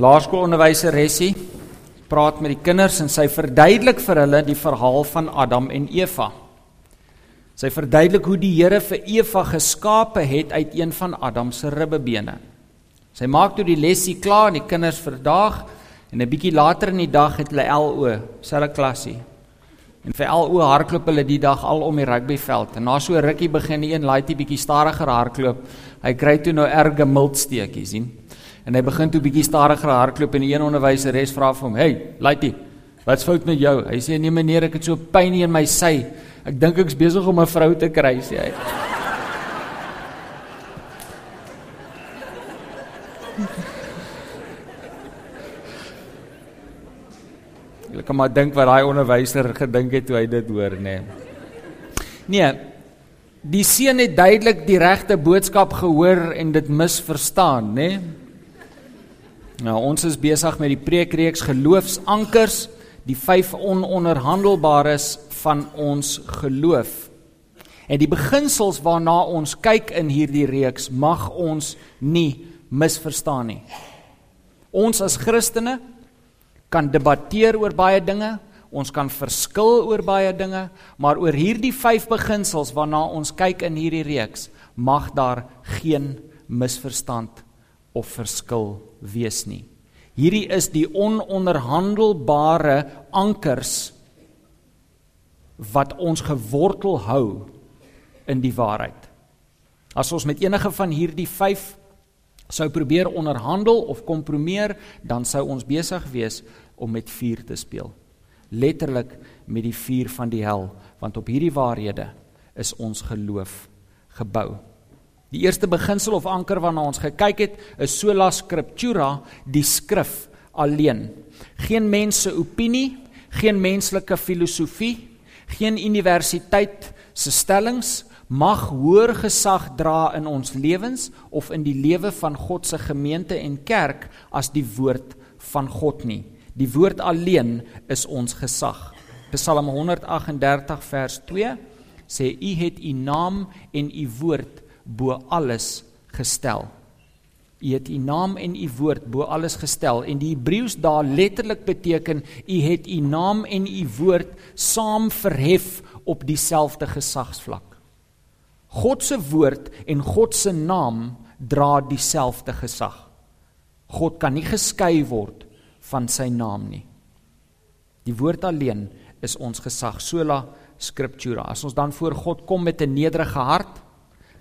laerskoolonderwyseressie praat met die kinders en sy verduidelik vir hulle die verhaal van Adam en Eva. Sy verduidelik hoe die Here vir Eva geskape het uit een van Adam se ribbebene. Sy maak toe die lesie klaar en die kinders verdaag en 'n bietjie later in die dag het hulle LO, selfe klasie. En vir LO hardloop hulle die dag al om die rugbyveld. En na so rukkie begin die een laaitjie bietjie stadiger hardloop. Hy kry toe nou erge miltsteekies, sien? En hy begin toe bietjie stadiger hardloop en die een onderwyseres vra vir hom: "Hey, laaitjie, wat's fout met jou?" Hy sê: "Nee meneer, ek het so pyn in my sy. Ek dink ek's besig om 'n vrou te kry," sê hy. Ek kan maar dink wat daai onderwyser gedink het toe hy dit hoor, nê. Nee. nee. Die seun het duidelik die regte boodskap gehoor en dit misverstaan, nê. Nee. Nou ons is besig met die preekreeks geloofsankers, die vyf ononderhandelbares van ons geloof. En die beginsels waarna ons kyk in hierdie reeks mag ons nie misverstaan nie. Ons as Christene kan debatteer oor baie dinge, ons kan verskil oor baie dinge, maar oor hierdie vyf beginsels waarna ons kyk in hierdie reeks, mag daar geen misverstand of verskil wees nie. Hierdie is die ononderhandelbare ankers wat ons gewortel hou in die waarheid. As ons met enige van hierdie 5 sou probeer onderhandel of kompromieer, dan sou ons besig wees om met vuur te speel. Letterlik met die vuur van die hel, want op hierdie waarhede is ons geloof gebou. Die eerste beginsel of anker waarna ons gekyk het, is sola scriptura, die skrif alleen. Geen mens se opinie, geen menslike filosofie, geen universiteit se stellings mag hoër gesag dra in ons lewens of in die lewe van God se gemeente en kerk as die woord van God nie. Die woord alleen is ons gesag. Psalm 138 vers 2 sê u het u naam en u woord bo alles gestel. U het u naam en u woord bo alles gestel en die Hebreëus daar letterlik beteken u het u naam en u woord saam verhef op dieselfde gesagsvlak. God se woord en God se naam dra dieselfde gesag. God kan nie geskei word van sy naam nie. Die woord alleen is ons gesag, sola scriptura. As ons dan voor God kom met 'n nederige hart,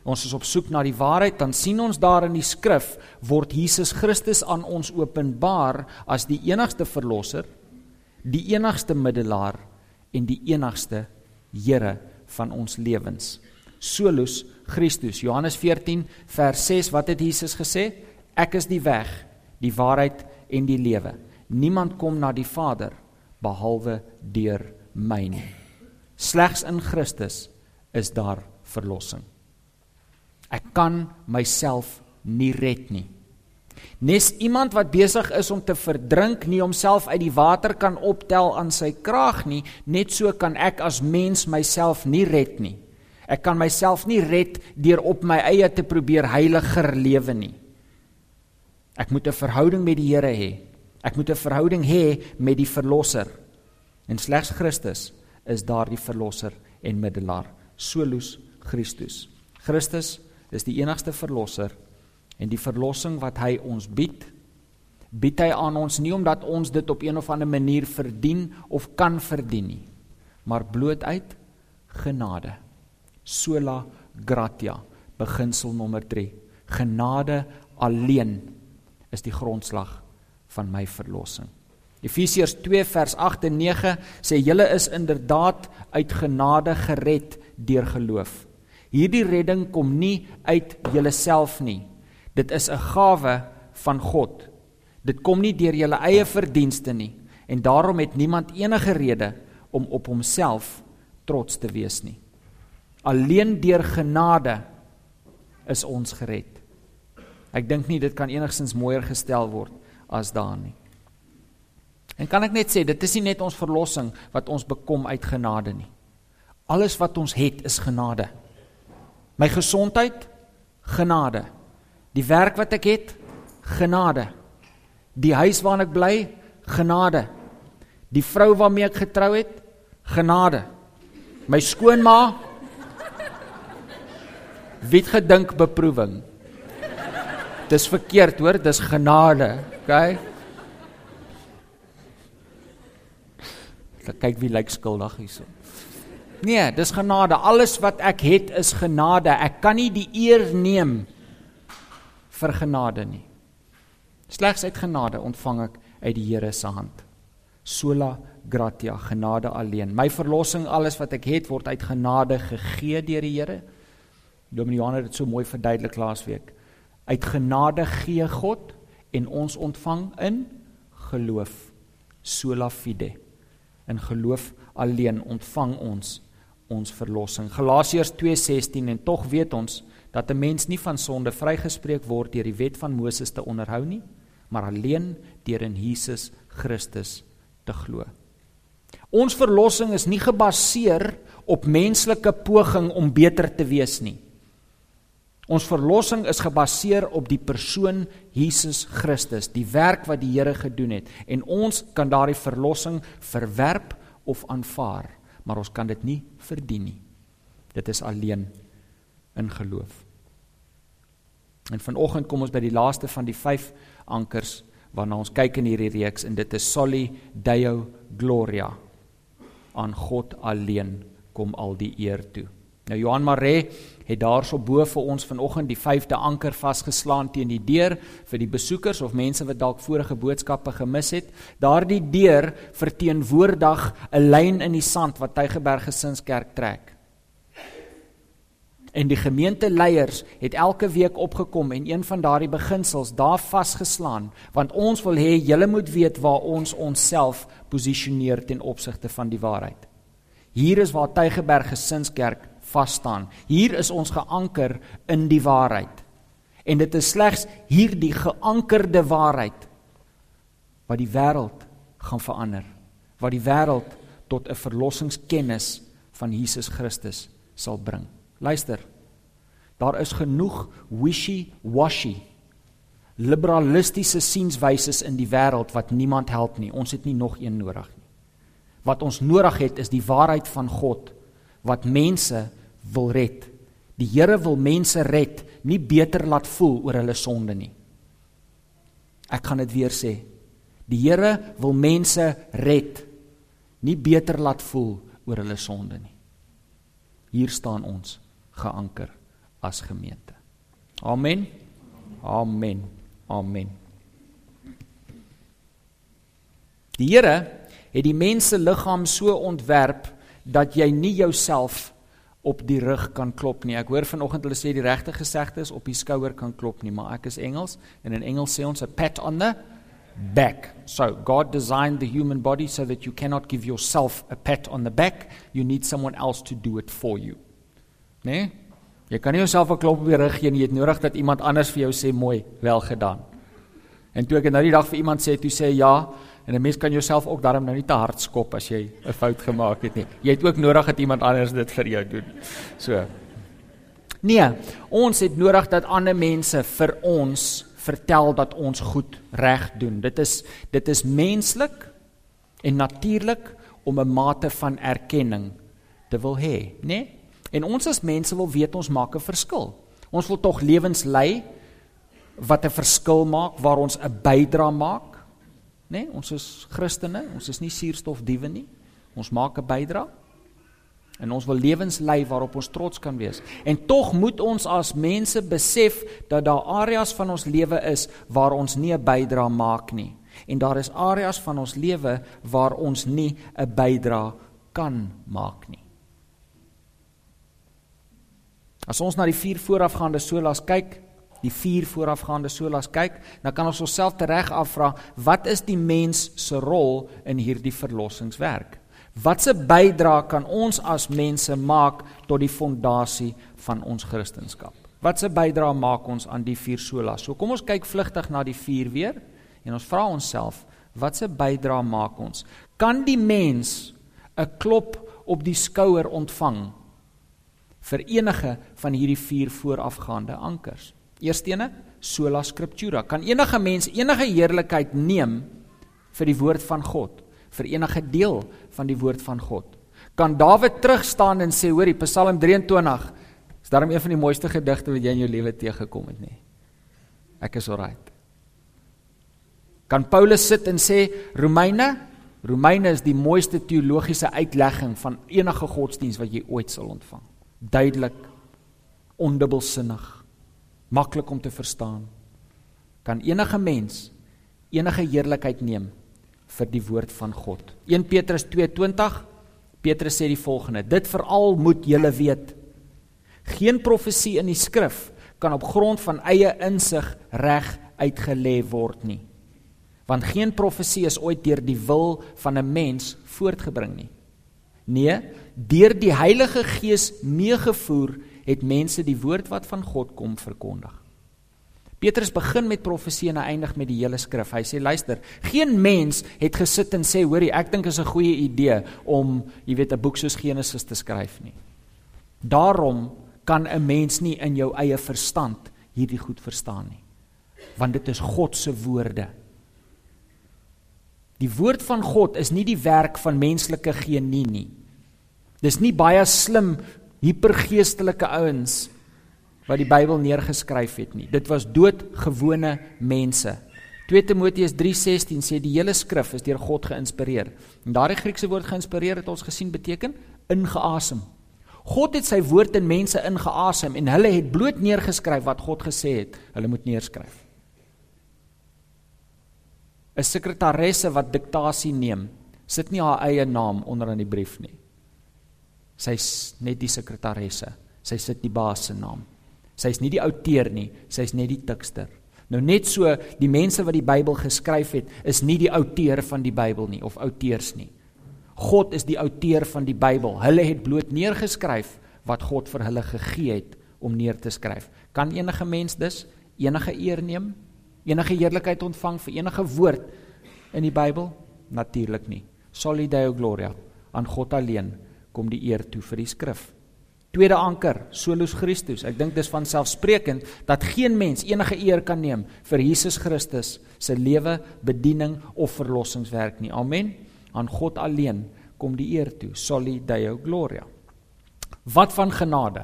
ons is op soek na die waarheid, dan sien ons daar in die skrif word Jesus Christus aan ons openbaar as die enigste verlosser, die enigste middelaar en die enigste Here van ons lewens. Solus Christus. Johannes 14 vers 6, wat het Jesus gesê? Ek is die weg, die waarheid en die lewe. Niemand kom na die Vader behalwe deur my nie. Slegs in Christus is daar verlossing. Ek kan myself nie red nie. Nes iemand wat besig is om te verdrink, nie homself uit die water kan optel aan sy kraag nie, net so kan ek as mens myself nie red nie. Ek kan myself nie red deur op my eie te probeer heiliger lewe nie. Ek moet 'n verhouding met die Here hê. Ek moet 'n verhouding hê met die verlosser. En slegs Christus is daardie verlosser en middelaar. Solus Christus. Christus is die enigste verlosser en die verlossing wat hy ons bied, bied hy aan ons nie omdat ons dit op een of ander manier verdien of kan verdien nie, maar bloot uit genade. Sola gratia, beginsel nommer 3. Genade alleen is die grondslag van my verlossing. Efesiërs 2 vers 8 en 9 sê julle is inderdaad uit genade gered deur geloof. Hierdie redding kom nie uit julleself nie. Dit is 'n gawe van God. Dit kom nie deur julle eie verdienste nie en daarom het niemand enige rede om op homself trots te wees nie. Alleen deur genade is ons gered. Ek dink nie dit kan enigsins mooier gestel word as daar nie. En kan ek net sê dit is nie net ons verlossing wat ons bekom uit genade nie. Alles wat ons het is genade. My gesondheid genade. Die werk wat ek het genade. Die huis waarin ek bly, genade. Die vrou waarmee ek getrou het, genade. My skoonma Wie gedink beproewing? Dis verkeerd, hoor, dis genade, okay? Kyk wie lyk skuldig hierso. Nee, dis genade. Alles wat ek het is genade. Ek kan nie die eer neem vir genade nie. Slegs uit genade ontvang ek uit die Here se hand. Sola gratia, genade alleen. My verlossing, alles wat ek het, word uit genade gegee deur die Here. Dominiaan het dit so mooi verduidelik laasweek. Uit genade gee God en ons ontvang in geloof. Sola fide. In geloof alleen ontvang ons ons verlossing. Galasiërs 2:16 en tog weet ons dat 'n mens nie van sonde vrygespreek word deur die wet van Moses te onderhou nie, maar alleen deur in Jesus Christus te glo. Ons verlossing is nie gebaseer op menslike poging om beter te wees nie. Ons verlossing is gebaseer op die persoon Jesus Christus, die werk wat die Here gedoen het en ons kan daardie verlossing verwerp of aanvaar, maar ons kan dit nie verdien nie. Dit is alleen in geloof. En vanoggend kom ons by die laaste van die 5 ankers waarna ons kyk in hierdie reeks en dit is soli deo gloria. Aan God alleen kom al die eer toe. Nou Johan Maree het daarso bo vir ons vanoggend die 5de anker vasgeslaan teen die deur vir die besoekers of mense wat dalk vorige boodskappe gemis het. Daardie deur verteenwoordig 'n lyn in die sand wat Tygerberg Gesinskerk trek. En die gemeenteleiers het elke week opgekom en een van daardie beginsels daar vasgeslaan want ons wil hê julle moet weet waar ons onsself posisioneer ten opsigte van die waarheid. Hier is waar Tygerberg Gesinskerk vas staan. Hier is ons geanker in die waarheid. En dit is slegs hierdie geankerde waarheid wat die wêreld gaan verander. Wat die wêreld tot 'n verlossingskennis van Jesus Christus sal bring. Luister. Daar is genoeg wishy-washy liberalistiese sienswyse in die wêreld wat niemand help nie. Ons het nie nog een nodig nie. Wat ons nodig het is die waarheid van God wat mense wil red. Die Here wil mense red, nie beter laat voel oor hulle sonde nie. Ek gaan dit weer sê. Die Here wil mense red, nie beter laat voel oor hulle sonde nie. Hier staan ons geanker as gemeente. Amen. Amen. Amen. Die Here het die mense liggaam so ontwerp dat jy nie jouself op die rug kan klop nie. Ek hoor vanoggend hulle sê die regte gesegde is op die skouer kan klop nie, maar ek is Engels en in Engels sê ons 'n pat on the back. So God designed the human body so that you cannot give yourself a pat on the back, you need someone else to do it for you. Né? Nee? Jy kan nie jouself 'n klop op die rug gee nie, jy het nodig dat iemand anders vir jou sê mooi, wel gedaan. En toe ek nou die dag vir iemand sê, toe sê ja, En 'n mens kan jouself ook daarom nou nie te hard skop as jy 'n fout gemaak het nie. Jy het ook nodig dat iemand anders dit vir jou doen. So. Nee, ons het nodig dat ander mense vir ons vertel dat ons goed reg doen. Dit is dit is menslik en natuurlik om 'n mate van erkenning te wil hê, né? Nee? En ons as mense wil weet ons maak 'n verskil. Ons wil tog lewens lei wat 'n verskil maak, waar ons 'n bydrae maak nê? Nee, ons is Christene, ons is nie suurstofdiewe nie. Ons maak 'n bydrae. En ons wil lewens lei waarop ons trots kan wees. En tog moet ons as mense besef dat daar areas van ons lewe is waar ons nie 'n bydrae maak nie. En daar is areas van ons lewe waar ons nie 'n bydrae kan maak nie. As ons na die vier voorafgaande solas kyk, die vier voorafgaande solas kyk, dan kan ons onsself tereg afvra, wat is die mens se rol in hierdie verlossingswerk? Watse bydrae kan ons as mense maak tot die fondasie van ons kristendom? Watse bydrae maak ons aan die vier solas? So kom ons kyk vlugtig na die vier weer en ons vra onsself, watse bydrae maak ons? Kan die mens 'n klop op die skouer ontvang vir enige van hierdie vier voorafgaande ankers? Eerstene, sola scriptura. Kan enige mens enige heerlikheid neem vir die woord van God, vir enige deel van die woord van God? Kan Dawid terugstaan en sê, hoor, die Psalm 23 is daarom een van die mooiste gedigte wat jy in jou lewe teëgekom het nie. Ek is alright. Kan Paulus sit en sê Romeine, Romeine is die mooiste teologiese uitlegging van enige godsdiens wat jy ooit sal ontvang. Duidelik, ondubbelsinnig, maklik om te verstaan. Kan enige mens enige heerlikheid neem vir die woord van God. 1 Petrus 2:20 Petrus sê die volgende: Dit veral moet julle weet. Geen profesie in die skrif kan op grond van eie insig reg uitgelê word nie. Want geen profesie is ooit deur die wil van 'n mens voortgebring nie. Nee, deur die Heilige Gees meegevoer het mense die woord wat van God kom verkondig. Petrus begin met profesie en hy eindig met die hele skrif. Hy sê luister, geen mens het gesit en sê hoorie, ek dink is 'n goeie idee om, jy weet, 'n boek soos Genesis te skryf nie. Daarom kan 'n mens nie in jou eie verstand hierdie goed verstaan nie. Want dit is God se woorde. Die woord van God is nie die werk van menslike genie nie. Dis nie baie slim hipergeestelike ouens wat die Bybel neergeskryf het nie. Dit was doodgewone mense. 2 Timoteus 3:16 sê die hele skrif is deur God geïnspireer. En daardie Griekse woord geïnspireer het ons gesien beteken ingeasem. God het sy woord in mense ingeasem en hulle het bloot neergeskryf wat God gesê het. Hulle moet neerskryf. 'n Sekretaresse wat diktasie neem, sit nie haar eie naam onder aan die brief nie. Sy's net die sekretaresse. Sy sit die baas se naam. Sy's nie die outeur nie, sy's net die tikster. Nou net so die mense wat die Bybel geskryf het, is nie die outeur van die Bybel nie of outeurs nie. God is die outeur van die Bybel. Hulle het bloot neergeskryf wat God vir hulle gegee het om neer te skryf. Kan enige mens dus enige eer neem? Enige heerlikheid ontvang vir enige woord in die Bybel? Natuurlik nie. Soli Deo Gloria aan God alleen kom die eer toe vir die skrif. Tweede anker, solus Christus. Ek dink dis van selfsprekend dat geen mens enige eer kan neem vir Jesus Christus se lewe, bediening of verlossingswerk nie. Amen. Aan God alleen kom die eer toe. Soli Deo Gloria. Wat van genade?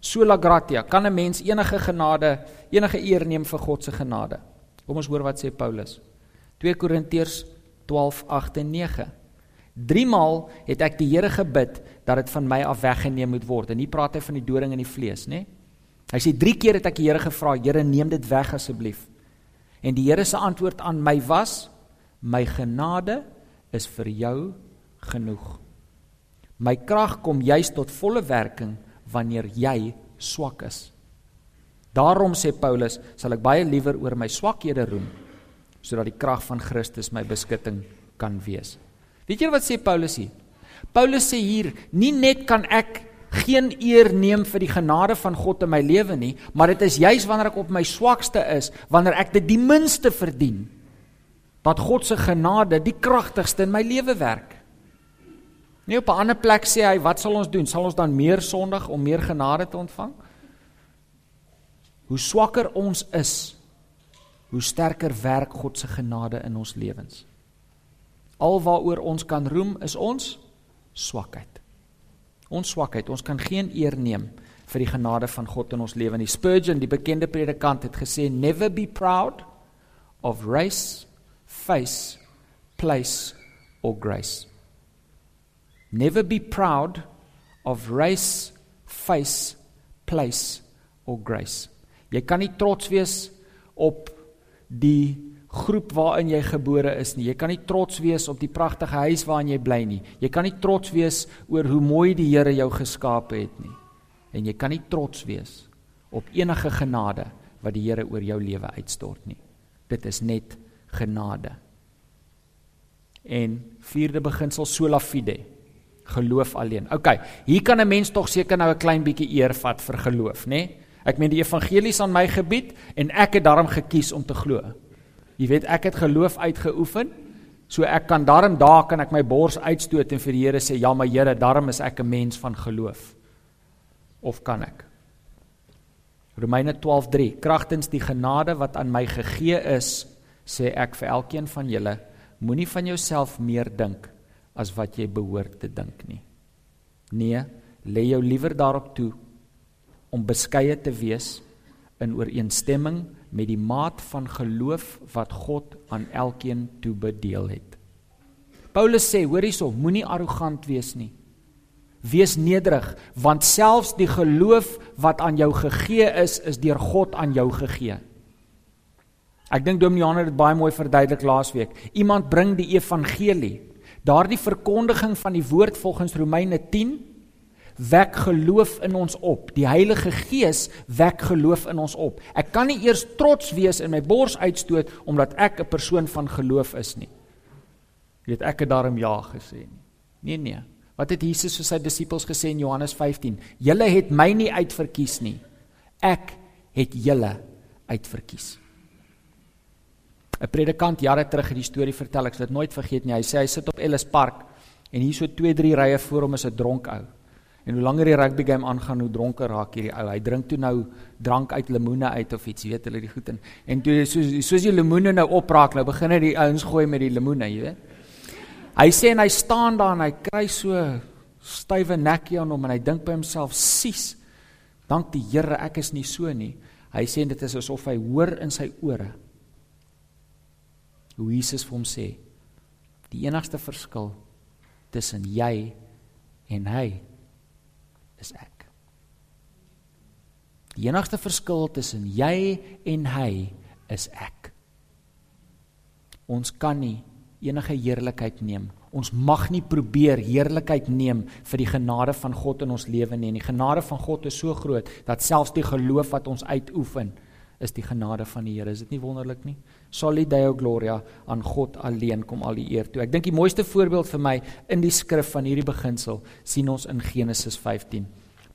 Sola gratia. Kan 'n mens enige genade, enige eer neem vir God se genade? Kom ons hoor wat sê Paulus. 2 Korintiërs 12:8 en 9. Driemaal het ek die Here gebid dat dit van my af weggeneem moet word. En hier praat hy van die doring in die vlees, nê? Hy sê 3 keer het ek die Here gevra, Here, neem dit weg asseblief. En die Here se antwoord aan my was: My genade is vir jou genoeg. My krag kom juis tot volle werking wanneer jy swak is. Daarom sê Paulus, sal ek baie liewer oor my swakhede roem sodat die krag van Christus my beskutting kan wees. Weet jy wat sê Paulus hier? Paulus sê hier, nie net kan ek geen eer neem vir die genade van God in my lewe nie, maar dit is juis wanneer ek op my swakste is, wanneer ek dit die minste verdien, dat God se genade die kragtigste in my lewe werk. Nie op 'n ander plek sê hy, wat sal ons doen? Sal ons dan meer sondig om meer genade te ontvang? Hoe swakker ons is, hoe sterker werk God se genade in ons lewens. Alwaaroor ons kan roem is ons swakheid. Ons swakheid, ons kan geen eer neem vir die genade van God in ons lewe nie. Spurgeon, die bekende predikant het gesê never be proud of race, face, place or grace. Never be proud of race, face, place or grace. Jy kan nie trots wees op die groep waarin jy gebore is nie. Jy kan nie trots wees op die pragtige huis waarin jy bly nie. Jy kan nie trots wees oor hoe mooi die Here jou geskape het nie. En jy kan nie trots wees op enige genade wat die Here oor jou lewe uitstort nie. Dit is net genade. En vierde beginsel sola fide. Geloof alleen. OK, hier kan 'n mens tog seker nou 'n klein bietjie eer vat vir geloof, nê? Ek meen die evangelies aan my gebied en ek het daarom gekies om te glo. Jy weet ek het geloof uitgeoefen. So ek kan daarom daar kan ek my bors uitstoot en vir die Here sê ja maar Here, daarom is ek 'n mens van geloof. Of kan ek? Romeine 12:3 Kragtens die genade wat aan my gegee is, sê ek vir elkeen van julle, moenie van jouself meer dink as wat jy behoort te dink nie. Nee, lê jou liewer daarop toe om beskeie te wees in ooreenstemming met die maat van geloof wat God aan elkeen toebedeel het. Paulus sê, hoor hierso, moenie arrogant wees nie. Wees nederig, want selfs die geloof wat aan jou gegee is, is deur God aan jou gegee. Ek dink Dominee Johan het dit baie mooi verduidelik laasweek. Iemand bring die evangelie. Daardie verkondiging van die woord volgens Romeine 10 wek geloof in ons op. Die Heilige Gees wek geloof in ons op. Ek kan nie eers trots wees en my bors uitstoot omdat ek 'n persoon van geloof is nie. Jy weet ek het daarom ja gesê nie. Nee nee. Wat het Jesus vir sy disippels gesê in Johannes 15? Julle het my nie uitverkies nie. Ek het julle uitverkies. 'n Predikant jare terug het die storie vertel, ek sal dit nooit vergeet nie. Hy sê hy sit op Ellis Park en hier so 2, 3 rye voor hom is 'n dronk ou. En hoe langer die rugby game aangaan, hoe dronker raak hierdie ou. Hy drink toe nou drank uit lemoene uit of iets, weet hulle die goed en en toe soos soos die lemoene nou opraak, nou begin hy die ouens gooi met die lemoene, jy weet. Hy sê en hy staan daar en hy kry so stywe nekkie aan hom en hy dink by homself: "Sis. Dank die Here, ek is nie so nie." Hy sê dit is asof hy hoor in sy ore hoe Jesus vir hom sê: "Die enigste verskil tussen jy en hy is ek." Die enigste verskil tussen jy en hy is ek. Ons kan nie enige heerlikheid neem. Ons mag nie probeer heerlikheid neem vir die genade van God in ons lewe nie. En die genade van God is so groot dat selfs die geloof wat ons uitoefen is die genade van die Here. Is dit nie wonderlik nie? Soli Deo Gloria aan God alleen kom al die eer toe. Ek dink die mooiste voorbeeld vir my in die skrif van hierdie beginsel sien ons in Genesis 15.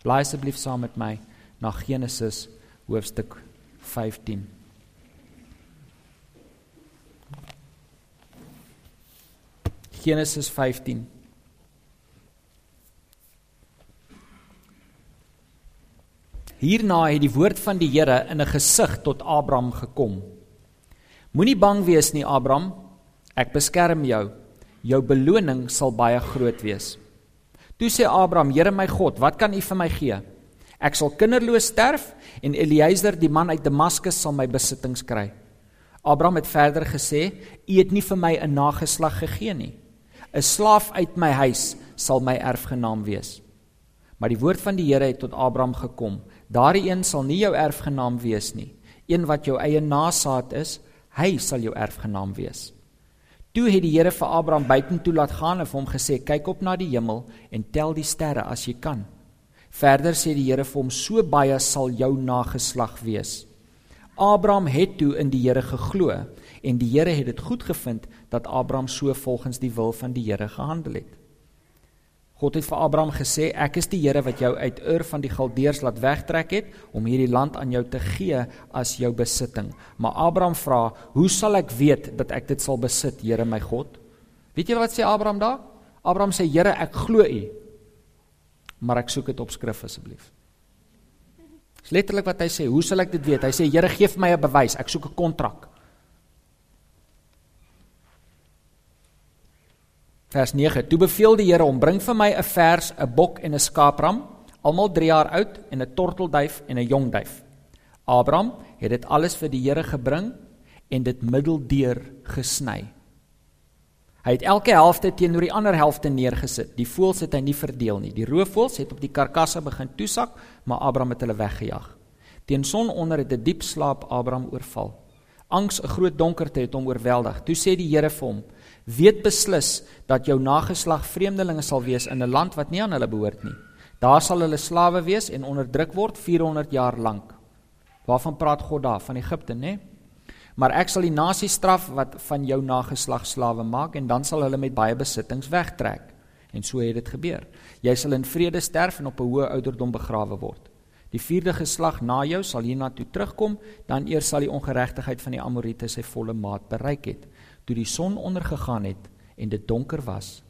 Blaai asseblief saam met my na Genesis hoofstuk 15. Genesis 15. Hierna het die woord van die Here in 'n gesig tot Abraham gekom. Moenie bang wees nie, Abraham. Ek beskerm jou. Jou beloning sal baie groot wees. Toe sê Abraham: "Here my God, wat kan U vir my gee? Ek sal kinderloos sterf en Eliezer, die man uit Damaskus, sal my besittings kry." Abraham het verder gesê: "U het nie vir my 'n nageslag gegee nie." 'n slaaf uit my huis sal my erfgenaam wees. Maar die woord van die Here het tot Abraham gekom: Daardie een sal nie jou erfgenaam wees nie. Een wat jou eie nasaad is, hy sal jou erfgenaam wees. Toe het die Here vir Abraham buitentoe laat gaan en vir hom gesê: "Kyk op na die hemel en tel die sterre as jy kan." Verder sê die Here vir hom: "So baie sal jou nageslag wees." Abraham het toe in die Here geglo en die Here het dit goed gevind dat Abraham so volgens die wil van die Here gehandel het. God het vir Abraham gesê: "Ek is die Here wat jou uit Ur van die Galdeërs laat wegtrek het om hierdie land aan jou te gee as jou besitting." Maar Abraham vra: "Hoe sal ek weet dat ek dit sal besit, Here my God?" Weet jy wat sê Abraham daar? Abraham sê: "Here, ek glo U, maar ek soek dit op skrif asseblief." Dis letterlik wat hy sê. Hoe sal ek dit weet? Hy sê: "Here, gee vir my 'n bewys. Ek soek 'n kontrak." Vers 9: Toe beveel die Here hom: "Bring vir my 'n vers, 'n bok en 'n skaapram, almal 3 jaar oud en 'n tortelduif en 'n jong duif." Abraham het dit alles vir die Here gebring en dit middeldeur gesny. Hy het elke helfte teenoor die ander helfte neergesit. Die voëls het hy nie verdeel nie. Die roofvoëls het op die karkasse begin toesak, maar Abraham het hulle weggejaag. Teen sononder het 'n diep slaap Abraham oorval. Angs, 'n groot donkerte het hom oorweldig. Toe sê die Here vir hom: weet beslis dat jou nageslag vreemdelinge sal wees in 'n land wat nie aan hulle behoort nie. Daar sal hulle slawe wees en onderdruk word 400 jaar lank. Waarvan praat God daar? Van Egipte, nê? Maar ek sal die nasie straf wat van jou nageslag slawe maak en dan sal hulle met baie besittings wegtrek. En so het dit gebeur. Jy sal in vrede sterf en op 'n hoë ouderdom begrawe word. Die vierde geslag na jou sal hiernatoe terugkom, dan eers sal die ongeregtigheid van die Amorite sy volle maat bereik het toe die son ondergegaan het en dit donker was,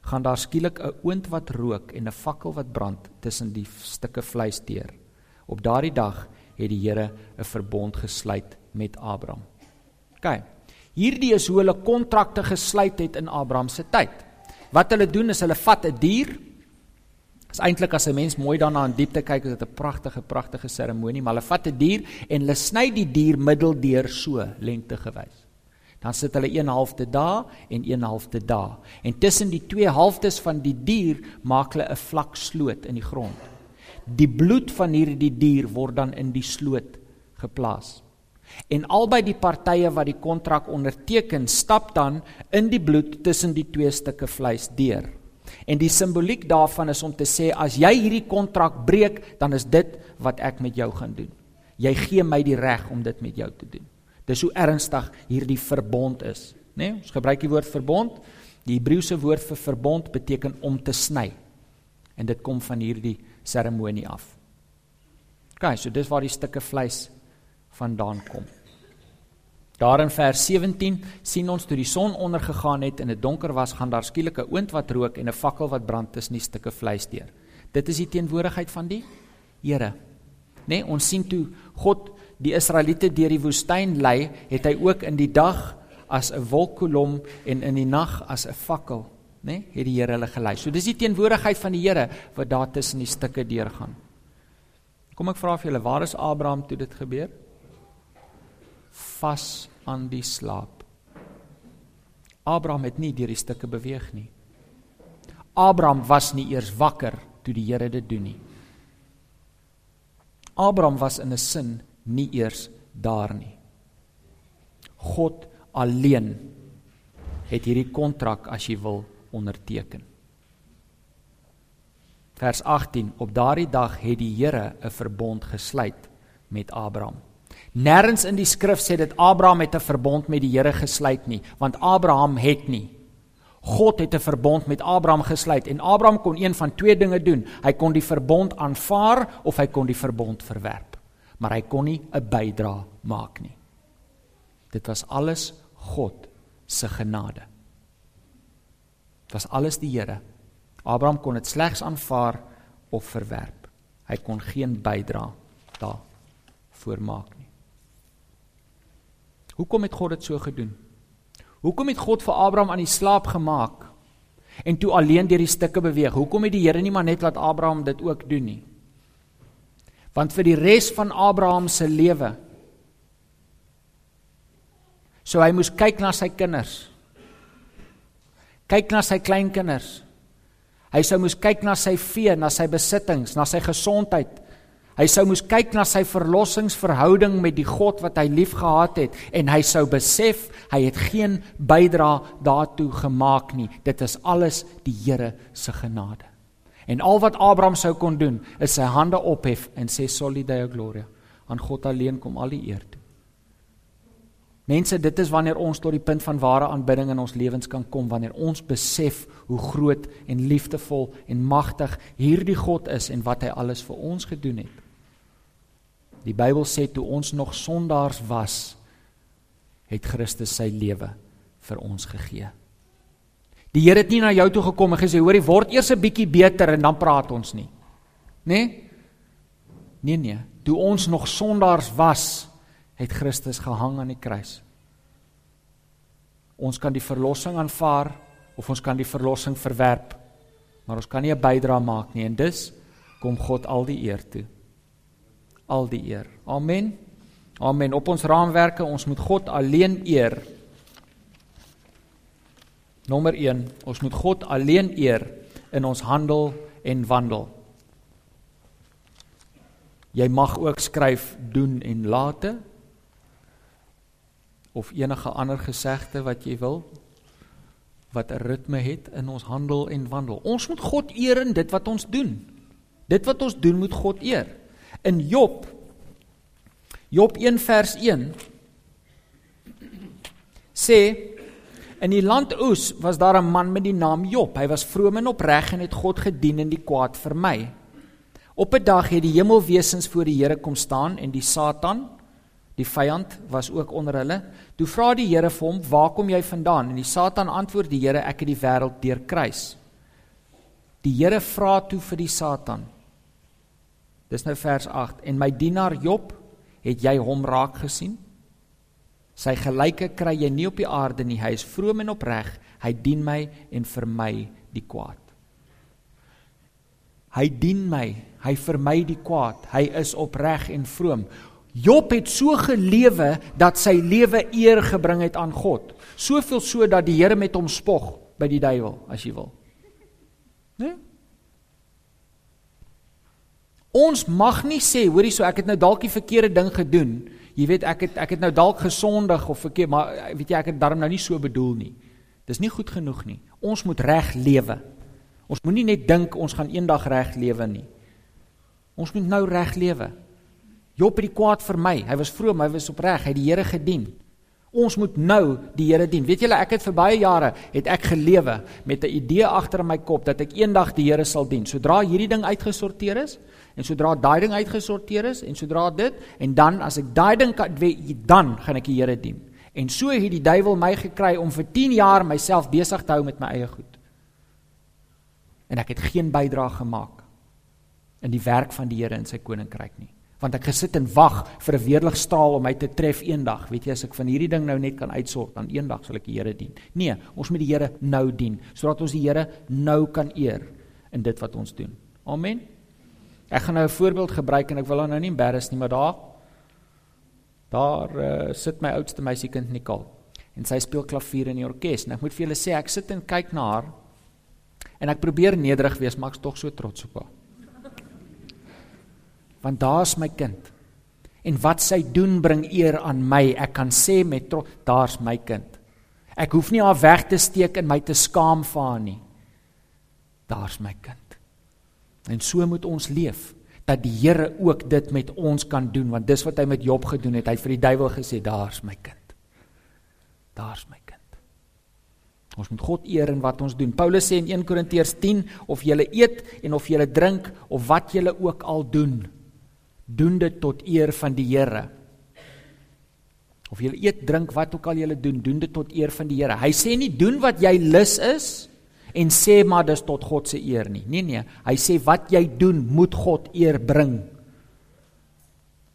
gaan daar skielik 'n oond wat rook en 'n fakkel wat brand tussen die stukke vleis deur. Op daardie dag het die Here 'n verbond gesluit met Abraham. OK. Hierdie is hoe hulle kontrakte gesluit het in Abraham se tyd. Wat hulle doen is hulle vat 'n dier. Is eintlik as 'n mens mooi daarna in diepte kyk, is dit 'n pragtige pragtige seremonie, maar hulle vat 'n dier en hulle sny die dier middeldeur so lengtegewys. Dan sit hulle 1 halfte daar en 1 halfte daar. En tussen die twee halftes van die dier maak hulle 'n vlak sloot in die grond. Die bloed van hierdie dier word dan in die sloot geplaas. En albei die partye wat die kontrak onderteken, stap dan in die bloed tussen die twee stukke vleis deur. En die simboliek daarvan is om te sê as jy hierdie kontrak breek, dan is dit wat ek met jou gaan doen. Jy gee my die reg om dit met jou te doen. Dis hoe ernstig hierdie verbond is, né? Nee, ons gebruik die woord verbond. Die Hebreëse woord vir verbond beteken om te sny. En dit kom van hierdie seremonie af. OK, so dis waar die stukke vleis vandaan kom. Daar in vers 17 sien ons toe die son ondergegaan het en dit donker was, gaan daar skielik 'n oond wat rook en 'n fakkel wat brand tussen die stukke vleis deur. Dit is die teenwoordigheid van die Here. Nê, nee, ons sien toe God die Israeliete deur die woestyn lei, het hy ook in die dag as 'n wolkkolom en in die nag as 'n fakkel, nê, nee, het die Here hulle gelei. So dis die teenwoordigheid van die Here wat daar tussen die stukke deurgaan. Kom ek vra vir julle, waar is Abraham toe dit gebeur? Vas aan die slaap. Abraham het nie deur die stukke beweeg nie. Abraham was nie eers wakker toe die Here dit doen nie. Abraham was in 'n sin nie eers daar nie. God alleen het hierdie kontrak as jy wil onderteken. Vers 18 Op daardie dag het die Here 'n verbond gesluit met Abraham. Nêrens in die skrif sê dit Abraham het 'n verbond met die Here gesluit nie, want Abraham het nie. God het 'n verbond met Abraham gesluit en Abraham kon een van twee dinge doen. Hy kon die verbond aanvaar of hy kon die verbond verwerp maar hy kon nie 'n bydra maak nie. Dit was alles God se genade. Dit was alles die Here. Abraham kon dit slegs aanvaar of verwerp. Hy kon geen bydra daar voormaak nie. Hoekom het God dit so gedoen? Hoekom het God vir Abraham aan die slaap gemaak en toe alleen deur die stukke beweeg? Hoekom het die Here nie maar net laat Abraham dit ook doen nie? Want vir die res van Abraham se lewe so hy moes kyk na sy kinders. Kyk na sy kleinkinders. Hy sou moes kyk na sy vee, na sy besittings, na sy gesondheid. Hy sou moes kyk na sy verlossingsverhouding met die God wat hy liefgehad het en hy sou besef hy het geen bydra daartoe gemaak nie. Dit is alles die Here se genade. En al wat Abraham sou kon doen, is sy hande ophef en sê soli deo gloria. Aan God alleen kom al die eer toe. Mense, dit is wanneer ons tot die punt van ware aanbidding in ons lewens kan kom, wanneer ons besef hoe groot en liefdevol en magtig hierdie God is en wat hy alles vir ons gedoen het. Die Bybel sê toe ons nog sondaars was, het Christus sy lewe vir ons gegee. Die Here het nie na jou toe gekom en gesê hoorie word eers 'n bietjie beter en dan praat ons nie. Né? Nee? nee nee, toe ons nog sondaars was, het Christus gehang aan die kruis. Ons kan die verlossing aanvaar of ons kan die verlossing verwerp. Maar ons kan nie 'n bydra maak nie en dus kom God al die eer toe. Al die eer. Amen. Amen. Op ons raamwerke, ons moet God alleen eer. Nommer 1, ons moet God alleen eer in ons handel en wandel. Jy mag ook skryf doen en late of enige ander gesegde wat jy wil wat 'n ritme het in ons handel en wandel. Ons moet God eer in dit wat ons doen. Dit wat ons doen moet God eer. In Job Job 1 vers 1 sê In die land Oes was daar 'n man met die naam Job. Hy was vroom en opreg en het God gedien en die kwaad vermy. Op 'n dag het die hemelwesens voor die Here kom staan en die Satan, die vyand, was ook onder hulle. Toe vra die Here vir hom: "Waar kom jy vandaan?" En die Satan antwoord die Here: "Ek het die wêreld deurkruis." Die Here vra toe vir die Satan. Dis nou vers 8: "En my dienaar Job, Het jy hom raak gesien? Sy gelyke kry jy nie op die aarde nie. Hy is vroom en opreg. Hy dien my en vermy die kwaad. Hy dien my, hy vermy die kwaad. Hy is opreg en vroom. Job het so gelewe dat sy lewe eer gebring het aan God. Soveel so dat die Here met hom spog by die duiwel, as jy wil. Né? Nee? Ons mag nie sê, hoorie so ek het nou dalk die verkeerde ding gedoen. Jy weet ek het ek het nou dalk gesondig of verkeerd, maar weet jy ek het daarom nou nie so bedoel nie. Dis nie goed genoeg nie. Ons moet reg lewe. Ons moenie net dink ons gaan eendag reg lewe nie. Ons moet nou reg lewe. Job het die kwaad vermy. Hy was vroom, hy was opreg, hy het die Here gedien. Ons moet nou die Here dien. Weet julle, ek het vir baie jare het ek gelewe met 'n idee agter in my kop dat ek eendag die Here sal dien. Sodra hierdie ding uitgesorteer is en sodra daai ding uitgesorteer is en sodra dit en dan as ek daai ding kan dan gaan ek die Here dien. En so het die duiwel my gekry om vir 10 jaar myself besig te hou met my eie goed. En ek het geen bydrae gemaak in die werk van die Here in sy koninkryk nie want ek gesit en wag vir 'n weerligstraal om my te tref eendag. Weet jy as ek van hierdie ding nou net kan uitsort, dan eendag sal ek die Here dien. Nee, ons moet die Here nou dien sodat ons die Here nou kan eer in dit wat ons doen. Amen. Ek gaan nou 'n voorbeeld gebruik en ek wil nou nie embarrass nie, maar daar daar uh, sit my oudste meisiekind Nicole en sy speel klavier in die orkes en ek moet vir julle sê ek sit en kyk na haar en ek probeer nederig wees, maar ek's tog so trots op haar want daar's my kind. En wat sy doen bring eer aan my. Ek kan sê met trots, daar's my kind. Ek hoef nie haar weg te steek en my te skaam vir haar nie. Daar's my kind. En so moet ons leef dat die Here ook dit met ons kan doen want dis wat hy met Job gedoen het. Hy het vir die duiwel gesê, daar's my kind. Daar's my kind. Ons moet God eer in wat ons doen. Paulus sê in 1 Korintiërs 10 of jy eet en of jy drink of wat jy ook al doen, doen dit tot eer van die Here. Of jy eet, drink, wat ook al jy doen, doen dit tot eer van die Here. Hy sê nie doen wat jy lus is en sê maar dis tot God se eer nie. Nee nee, hy sê wat jy doen moet God eer bring.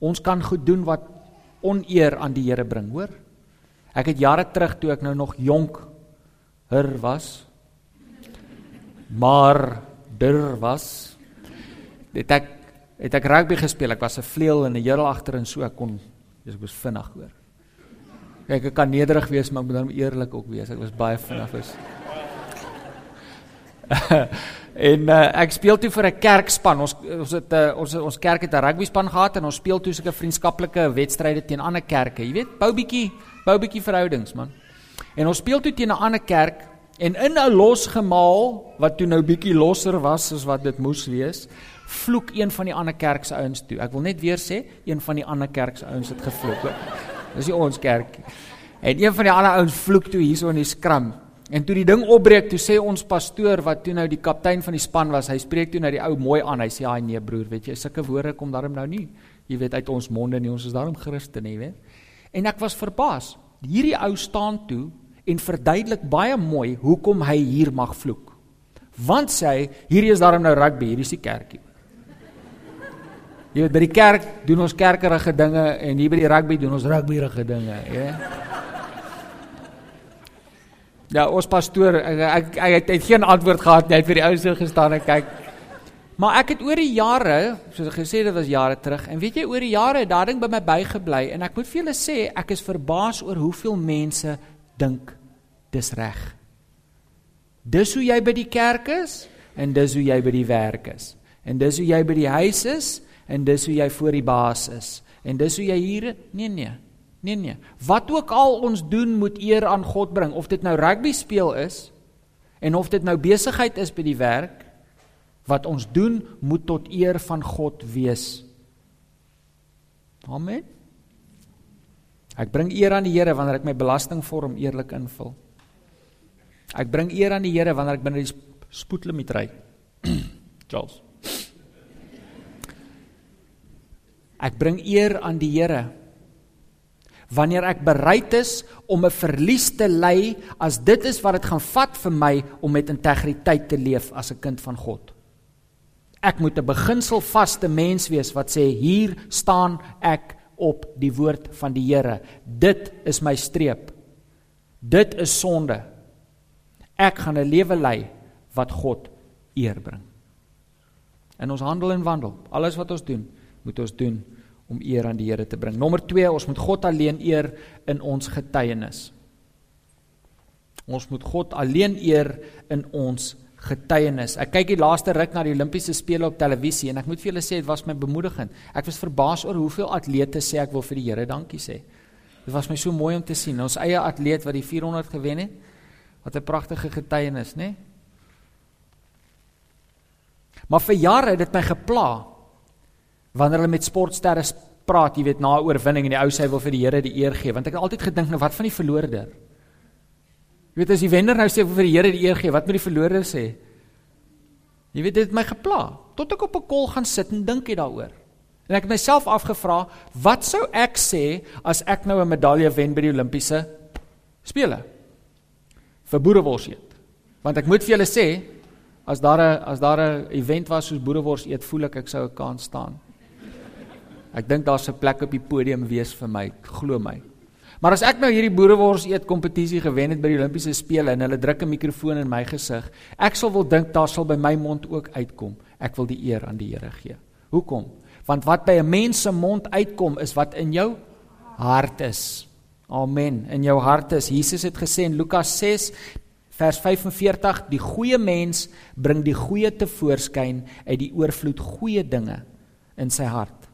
Ons kan goed doen wat oneer aan die Here bring, hoor? Ek het jare terug toe ek nou nog jonk her was maar dur was dit ek het ek rugby gespeel. Ek was 'n vleuel en 'n heel agter en so ek kon ek was vinnig hoor. Kyk, ek kan nederig wees, maar ek moet dan eerlik ook wees. Ek was baie vinnig was. en uh, ek speel toe vir 'n kerkspan. Ons ons het uh, ons ons kerk het 'n rugby span gehad en ons speel toe sulke vriendskaplike wedstryde teen ander kerke. Jy weet, bou bietjie, bou bietjie verhoudings, man. En ons speel toe teen 'n ander kerk en in 'n losgemaal wat toe nou bietjie losser was as wat dit moes wees vloek een van die ander kerk se ouens toe. Ek wil net weer sê, een van die ander kerk se ouens het gevloek. Dis nie ons kerk nie. En een van die ander ouens vloek toe hierso in die skram. En toe die ding opbreek, toe sê ons pastoor wat toe nou die kaptein van die span was, hy spreek toe na die ou mooi aan. Hy sê: "Haai nee broer, weet jy, sulke woorde kom daarom nou nie. Jy weet uit ons monde nie. Ons is daarom Christene, jy weet." En ek was verbaas. Hierdie ou staan toe en verduidelik baie mooi hoekom hy hier mag vloek. Want sê hy, hierdie is daarom nou rugby, hierdie is die kerkie. Jy weet by die kerk doen ons kerkerige dinge en hier by die rugby doen ons rugbyrige dinge, ja. Ja, ons pastoor ek ek, ek het, het geen antwoord gehad net vir die ou se gestaan en kyk. Maar ek het oor die jare, soos ek gesê dit was jare terug en weet jy oor die jare het daardie ding by my bygebly en ek moet vir julle sê ek is verbaas oor hoeveel mense dink dis reg. Dis hoe jy by die kerk is en dis hoe jy by die werk is. En dis hoe jy by die huis is en dis hoe jy voor die baas is. En dis hoe jy hier nee nee. Nee nee. Wat ook al ons doen moet eer aan God bring of dit nou rugby speel is en of dit nou besigheid is by die werk wat ons doen moet tot eer van God wees. Amen. Ek bring eer aan die Here wanneer ek my belastingvorm eerlik invul. Ek bring eer aan die Here wanneer ek binne die spoedlimiet ry. Charles. Ek bring eer aan die Here wanneer ek bereid is om 'n verlies te ly as dit is wat dit gaan vat vir my om met integriteit te leef as 'n kind van God. Ek moet 'n beginselvaste mens wees wat sê hier staan ek op die woord van die Here. Dit is my streep. Dit is sonde. Ek gaan 'n lewe lei wat God eer bring. In ons handel en wandel, alles wat ons doen, moet ons doen om eer aan die Here te bring. Nommer 2, ons moet God alleen eer in ons getuienis. Ons moet God alleen eer in ons getuienis. Ek kyk die laaste ruk na die Olimpiese spele op televisie en ek moet vir julle sê dit was my bemoedigend. Ek was verbaas oor hoeveel atlete sê ek wil vir die Here dankie sê. Dit was my so mooi om te sien. Ons eie atleet wat die 400 gewen het. Wat 'n pragtige getuienis, né? Nee? Maar vir jare het dit my gepla wanneer hulle met sportsterre praat, jy weet, na 'n oorwinning en die ou sê hy wil vir die Here die eer gee, want ek het altyd gedink nou wat van die verloorder? Jy weet as die wenner nou sê vir die Here die eer gee, wat moet die verloorder sê? Jy weet dit het my gepla tot ek op 'n kol gaan sit en dink hier daaroor. En ek het myself afgevra, wat sou ek sê as ek nou 'n medalje wen by die Olimpiese spele? Vir boerewors eet. Want ek moet vir julle sê, as daar 'n as daar 'n event was soos boerewors eet, voel ek ek sou 'n kans staan. Ek dink daar's 'n plek op die podium wees vir my, glo my. Maar as ek nou hierdie boerewors eet kompetisie gewen het by die Olimpiese spele en hulle druk 'n mikrofoon in my gesig, ek sal wel dink daar sal by my mond ook uitkom. Ek wil die eer aan die Here gee. Hoekom? Want wat by 'n mens se mond uitkom is wat in jou hart is. Amen. In jou hart is. Jesus het gesê in Lukas 6 vers 45, die goeie mens bring die goeie te voorskyn uit die oorvloed goeie dinge in sy hart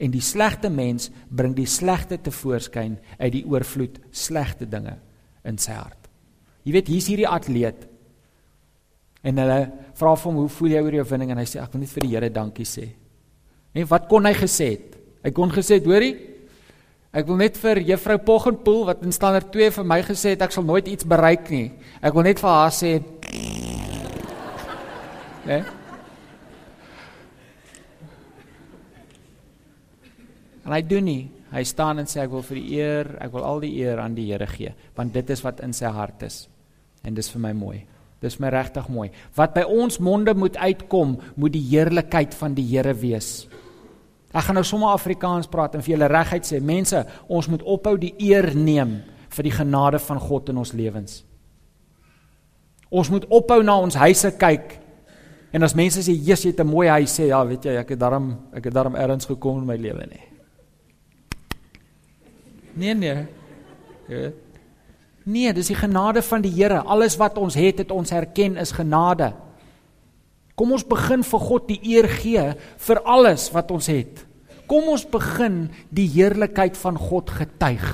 en die slegte mens bring die slegte te voorskyn uit die oorvloed slegte dinge in sy hart. Jy weet hier's hierdie atleet. En hulle vra vir hom hoe voel jy oor jou winning en hy sê ek wil net vir die Here dankie sê. En wat kon hy gesê het? Hy kon gesê het, hoorie, ek wil net vir juffrou Poggenpoel wat in standaard 2 vir my gesê het ek sal nooit iets bereik nie. Ek wil net vir haar sê Né? Nee? En hy doen nie. Hy staan en sê ek wil vir die eer, ek wil al die eer aan die Here gee, want dit is wat in sy hart is. En dis vir my mooi. Dis my regtig mooi. Wat by ons monde moet uitkom, moet die heerlikheid van die Here wees. Ek gaan nou sommer Afrikaans praat en vir julle reguit sê, mense, ons moet ophou die eer neem vir die genade van God in ons lewens. Ons moet ophou na ons huise kyk. En as mense sê, "Jesus, jy het 'n mooi huis," sê, "Ja, weet jy, ek het daarom ek het daarom ergens gekom in my lewe nie." Nee nee. Ja. Nee, dis die genade van die Here. Alles wat ons het, het ons erken is genade. Kom ons begin vir God die eer gee vir alles wat ons het. Kom ons begin die heerlikheid van God getuig.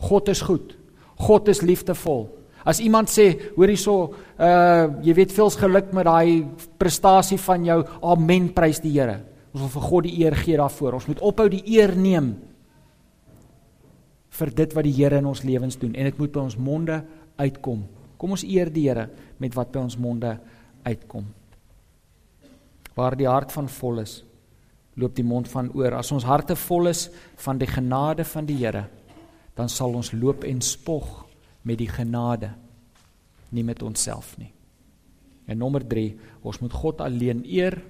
God is goed. God is liefdevol. As iemand sê, hoor hierso, uh jy weet veels geluk met daai prestasie van jou. Amen, prys die Here. Ons wil vir God die eer gee daarvoor. Ons moet ophou die eer neem vir dit wat die Here in ons lewens doen en dit moet by ons monde uitkom. Kom ons eer die Here met wat by ons monde uitkom. Waar die hart van vol is, loop die mond van oor. As ons harte vol is van die genade van die Here, dan sal ons loop en spog met die genade, nie met onsself nie. En nommer 3, ons moet God alleen eer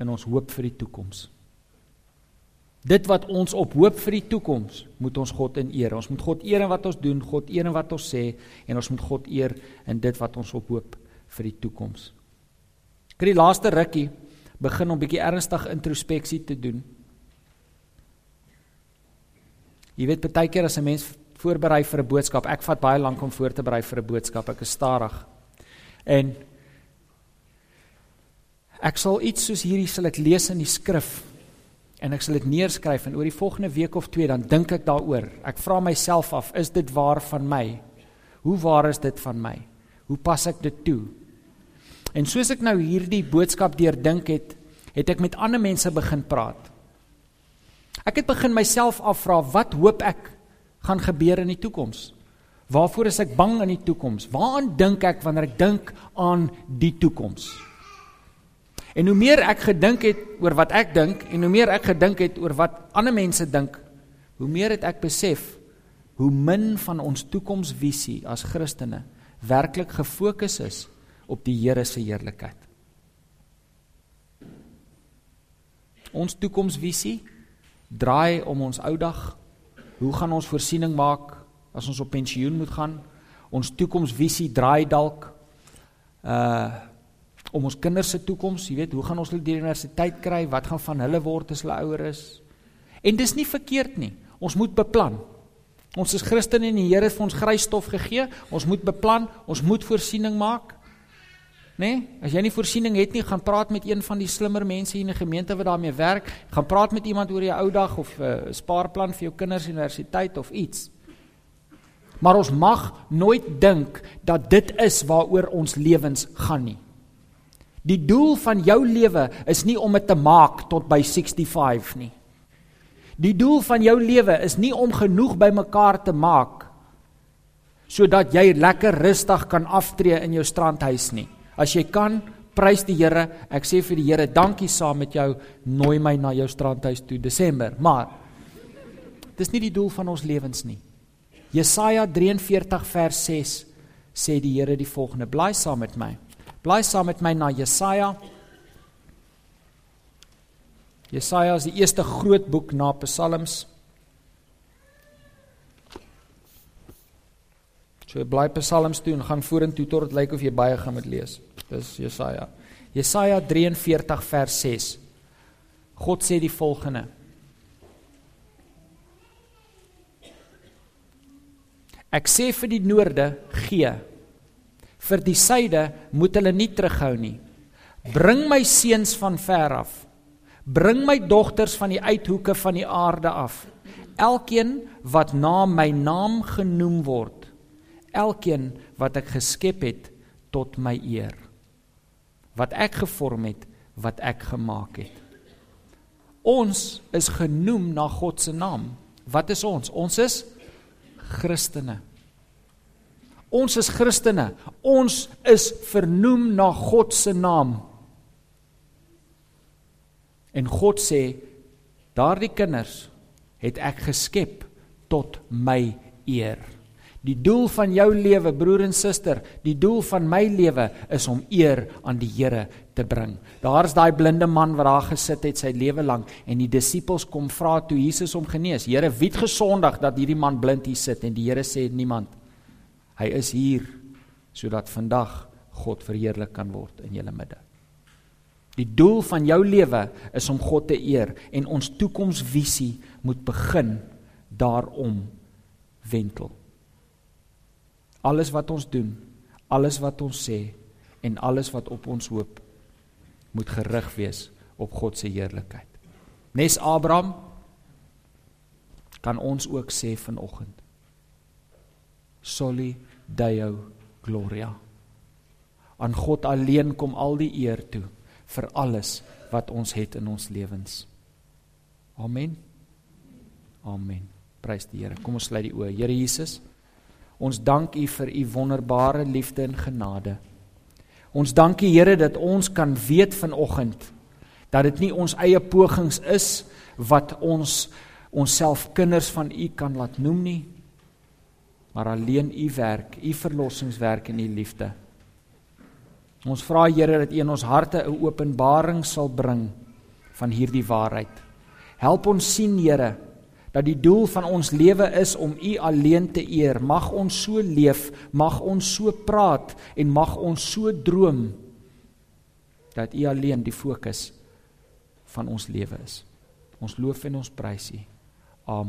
in ons hoop vir die toekoms. Dit wat ons op hoop vir die toekoms, moet ons God in eer. Ons moet God eer in wat ons doen, God eer in wat ons sê en ons moet God eer in dit wat ons op hoop vir die toekoms. Ek het die laaste rukkie begin om bietjie ernstig introspeksie te doen. Jy weet baie keer as 'n mens voorberei vir 'n boodskap, ek vat baie lank om voor te berei vir 'n boodskap. Ek is stadig. En ek sal iets soos hierdie sal ek lees in die skrif en ek sal dit neerskryf en oor die volgende week of twee dan dink ek daaroor. Ek vra myself af, is dit waar van my? Hoe waar is dit van my? Hoe pas ek dit toe? En soos ek nou hierdie boodskap deurdink het, het ek met ander mense begin praat. Ek het begin myself afvra, wat hoop ek gaan gebeur in die toekoms? Waarvoor is ek bang in die toekoms? Waaraan dink ek wanneer ek dink aan die toekoms? En hoe meer ek gedink het oor wat ek dink en hoe meer ek gedink het oor wat ander mense dink, hoe meer het ek besef hoe min van ons toekomsvisie as Christene werklik gefokus is op die Here se heerlikheid. Ons toekomsvisie draai om ons ou dag. Hoe gaan ons voorsiening maak as ons op pensioen moet gaan? Ons toekomsvisie draai dalk uh om ons kinders se toekoms, jy weet, hoe gaan ons hulle die universiteit kry? Wat gaan van hulle word as hulle ouer is? En dis nie verkeerd nie. Ons moet beplan. Ons is Christene en die Here het vir ons grys stof gegee. Ons moet beplan, ons moet voorsiening maak. Né? Nee? As jy nie voorsiening het nie, gaan praat met een van die slimmer mense in 'n gemeente wat daarmee werk. Gaan praat met iemand oor jou ou dag of 'n uh, spaarplan vir jou kinders universiteit of iets. Maar ons mag nooit dink dat dit is waaroor ons lewens gaan nie. Die doel van jou lewe is nie om dit te maak tot by 65 nie. Die doel van jou lewe is nie om genoeg bymekaar te maak sodat jy lekker rustig kan aftree in jou strandhuis nie. As jy kan, prys die Here. Ek sê vir die Here, dankie saam met jou. Nooi my na jou strandhuis toe Desember. Maar dis nie die doel van ons lewens nie. Jesaja 43 vers 6 sê die Here die volgende: Blaai saam met my. Blaai saam met my na Jesaja. Jesaja is die eerste groot boek na Psalms. So bly Psalms toe en gaan vorentoe tot dit lyk of jy baie gaan moet lees. Dis Jesaja. Jesaja 43 vers 6. God sê die volgende: Ek sê vir die noorde gee. Vir die suide moet hulle nie terughou nie. Bring my seuns van ver af. Bring my dogters van die uithoeke van die aarde af. Elkeen wat na my naam genoem word elkeen wat ek geskep het tot my eer wat ek gevorm het wat ek gemaak het ons is genoem na God se naam wat is ons ons is christene ons is christene ons is vernoem na God se naam en God sê daardie kinders het ek geskep tot my eer Die doel van jou lewe, broer en suster, die doel van my lewe is om eer aan die Here te bring. Daar's daai blinde man wat daar gesit het sy lewe lank en die disippels kom vra toe Jesus hom genees. Here, wie het gesondig dat hierdie man blind hier sit? En die Here sê niemand. Hy is hier sodat vandag God verheerlik kan word in julle midde. Die doel van jou lewe is om God te eer en ons toekomsvisie moet begin daarom wentel. Alles wat ons doen, alles wat ons sê en alles wat op ons hoop moet gerig wees op God se heerlikheid. Nes Abraham kan ons ook sê vanoggend. Soli Deo Gloria. Aan God alleen kom al die eer toe vir alles wat ons het in ons lewens. Amen. Amen. Prys die Here. Kom ons sluit die oë. Here Jesus Ons dank U vir U wonderbare liefde en genade. Ons dank U Here dat ons kan weet vanoggend dat dit nie ons eie pogings is wat ons onsself kinders van U kan laat noem nie, maar alleen U werk, U verlossingswerk en U liefde. Ons vra Here dat U in ons harte 'n openbaring sal bring van hierdie waarheid. Help ons sien Here dat die doel van ons lewe is om U alleen te eer. Mag ons so leef, mag ons so praat en mag ons so droom dat U alleen die fokus van ons lewe is. Ons loof en ons prys U.